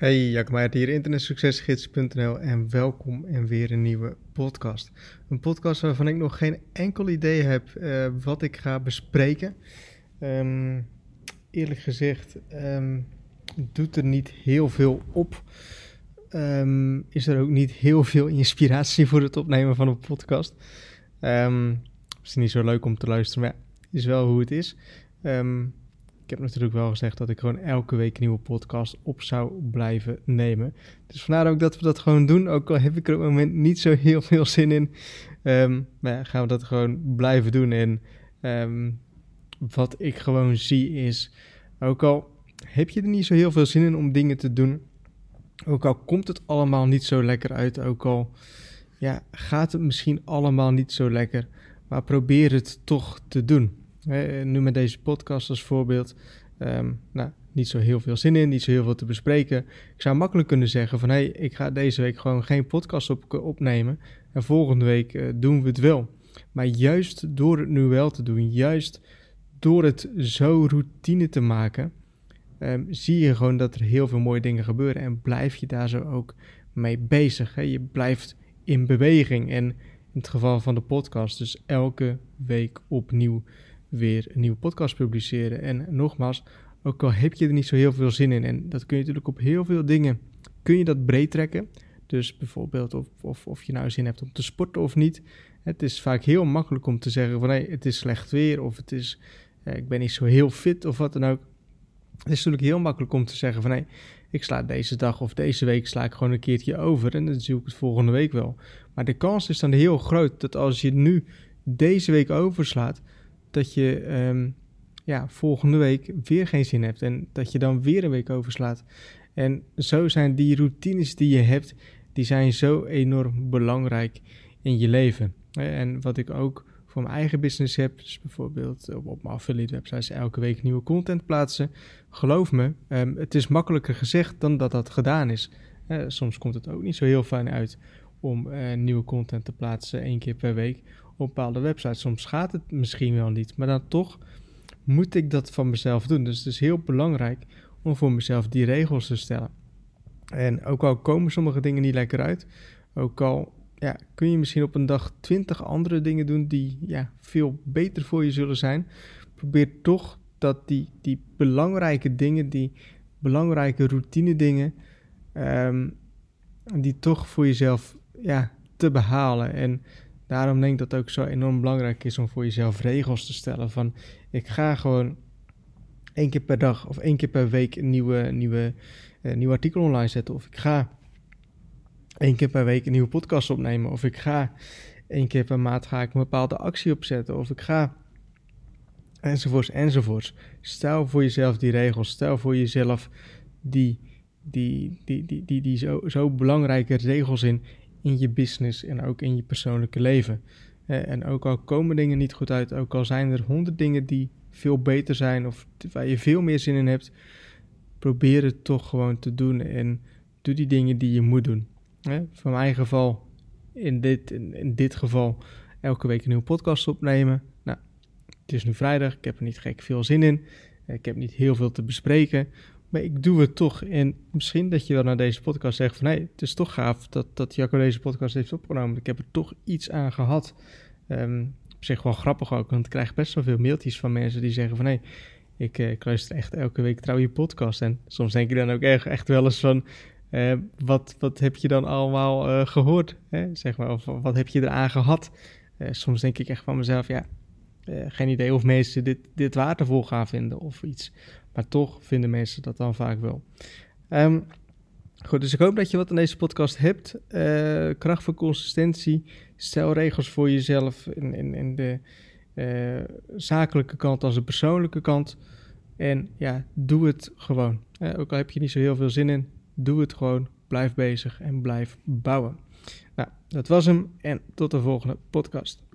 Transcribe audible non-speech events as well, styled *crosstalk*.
Hey, Jacob hier, internetsuccesgids.nl en welkom in weer een nieuwe podcast. Een podcast waarvan ik nog geen enkel idee heb uh, wat ik ga bespreken. Um, eerlijk gezegd um, doet er niet heel veel op. Um, is er ook niet heel veel inspiratie voor het opnemen van een podcast. Um, is niet zo leuk om te luisteren, maar is wel hoe het is. Ik heb natuurlijk wel gezegd dat ik gewoon elke week een nieuwe podcast op zou blijven nemen. Dus vandaar ook dat we dat gewoon doen. Ook al heb ik er op het moment niet zo heel veel *laughs* zin in. Um, maar ja, gaan we dat gewoon blijven doen. En um, wat ik gewoon zie is, ook al heb je er niet zo heel veel zin in om dingen te doen. Ook al komt het allemaal niet zo lekker uit. Ook al ja, gaat het misschien allemaal niet zo lekker. Maar probeer het toch te doen nu met deze podcast als voorbeeld. Um, nou, niet zo heel veel zin in, niet zo heel veel te bespreken. Ik zou makkelijk kunnen zeggen van... hé, hey, ik ga deze week gewoon geen podcast op, opnemen... en volgende week uh, doen we het wel. Maar juist door het nu wel te doen... juist door het zo routine te maken... Um, zie je gewoon dat er heel veel mooie dingen gebeuren... en blijf je daar zo ook mee bezig. Hè? Je blijft in beweging en in het geval van de podcast... dus elke week opnieuw weer een nieuwe podcast publiceren. En nogmaals, ook al heb je er niet zo heel veel zin in, en dat kun je natuurlijk op heel veel dingen, kun je dat breed trekken. Dus bijvoorbeeld of, of, of je nou zin hebt om te sporten of niet. Het is vaak heel makkelijk om te zeggen van hey, het is slecht weer of het is, eh, ik ben niet zo heel fit of wat dan ook. Het is natuurlijk heel makkelijk om te zeggen van hey, ik sla deze dag of deze week sla ik gewoon een keertje over en dan zie ik het volgende week wel. Maar de kans is dan heel groot dat als je nu deze week overslaat, dat je um, ja, volgende week weer geen zin hebt en dat je dan weer een week overslaat. En zo zijn die routines die je hebt, die zijn zo enorm belangrijk in je leven. En wat ik ook voor mijn eigen business heb, dus bijvoorbeeld op mijn affiliate websites elke week nieuwe content plaatsen. Geloof me, um, het is makkelijker gezegd dan dat dat gedaan is. Soms komt het ook niet zo heel fijn uit om uh, nieuwe content te plaatsen één keer per week op bepaalde websites. Soms gaat het misschien wel niet, maar dan toch moet ik dat van mezelf doen. Dus het is heel belangrijk om voor mezelf die regels te stellen. En ook al komen sommige dingen niet lekker uit, ook al ja, kun je misschien op een dag twintig andere dingen doen die ja, veel beter voor je zullen zijn, probeer toch dat die, die belangrijke dingen, die belangrijke routine dingen, um, die toch voor jezelf ja, te behalen. En daarom denk ik dat het ook zo enorm belangrijk is om voor jezelf regels te stellen. Van ik ga gewoon één keer per dag of één keer per week een nieuwe, nieuwe, uh, nieuw artikel online zetten. Of ik ga één keer per week een nieuwe podcast opnemen. Of ik ga één keer per maand ga ik een bepaalde actie opzetten. Of ik ga enzovoorts enzovoorts. Stel voor jezelf die regels. Stel voor jezelf die, die, die, die, die, die zo, zo belangrijke regels in in je business en ook in je persoonlijke leven. En ook al komen dingen niet goed uit, ook al zijn er honderd dingen die veel beter zijn of waar je veel meer zin in hebt, probeer het toch gewoon te doen en doe die dingen die je moet doen. Van mijn geval, in dit, in, dit geval, elke week een nieuwe podcast opnemen. Nou, het is nu vrijdag, ik heb er niet gek veel zin in. Ik heb niet heel veel te bespreken. Maar ik doe het toch. En misschien dat je wel naar deze podcast zegt van... hé, het is toch gaaf dat, dat Jacco deze podcast heeft opgenomen. Ik heb er toch iets aan gehad. Um, op zich wel grappig ook, want ik krijg best wel veel mailtjes van mensen die zeggen van... hé, hey, ik, ik luister echt elke week trouw je podcast. En soms denk je dan ook echt, echt wel eens van... Uh, wat, wat heb je dan allemaal uh, gehoord? Hè? Zeg maar, of wat heb je eraan gehad? soms denk ik echt van mezelf, ja, geen idee of mensen dit, dit waardevol gaan vinden of iets. Maar toch vinden mensen dat dan vaak wel. Um, goed, dus ik hoop dat je wat aan deze podcast hebt. Uh, kracht van consistentie. Stel regels voor jezelf in, in, in de uh, zakelijke kant als de persoonlijke kant. En ja, doe het gewoon. Ook al heb je niet zo heel veel zin in, doe het gewoon. Blijf bezig en blijf bouwen. Nou, dat was hem en tot de volgende podcast.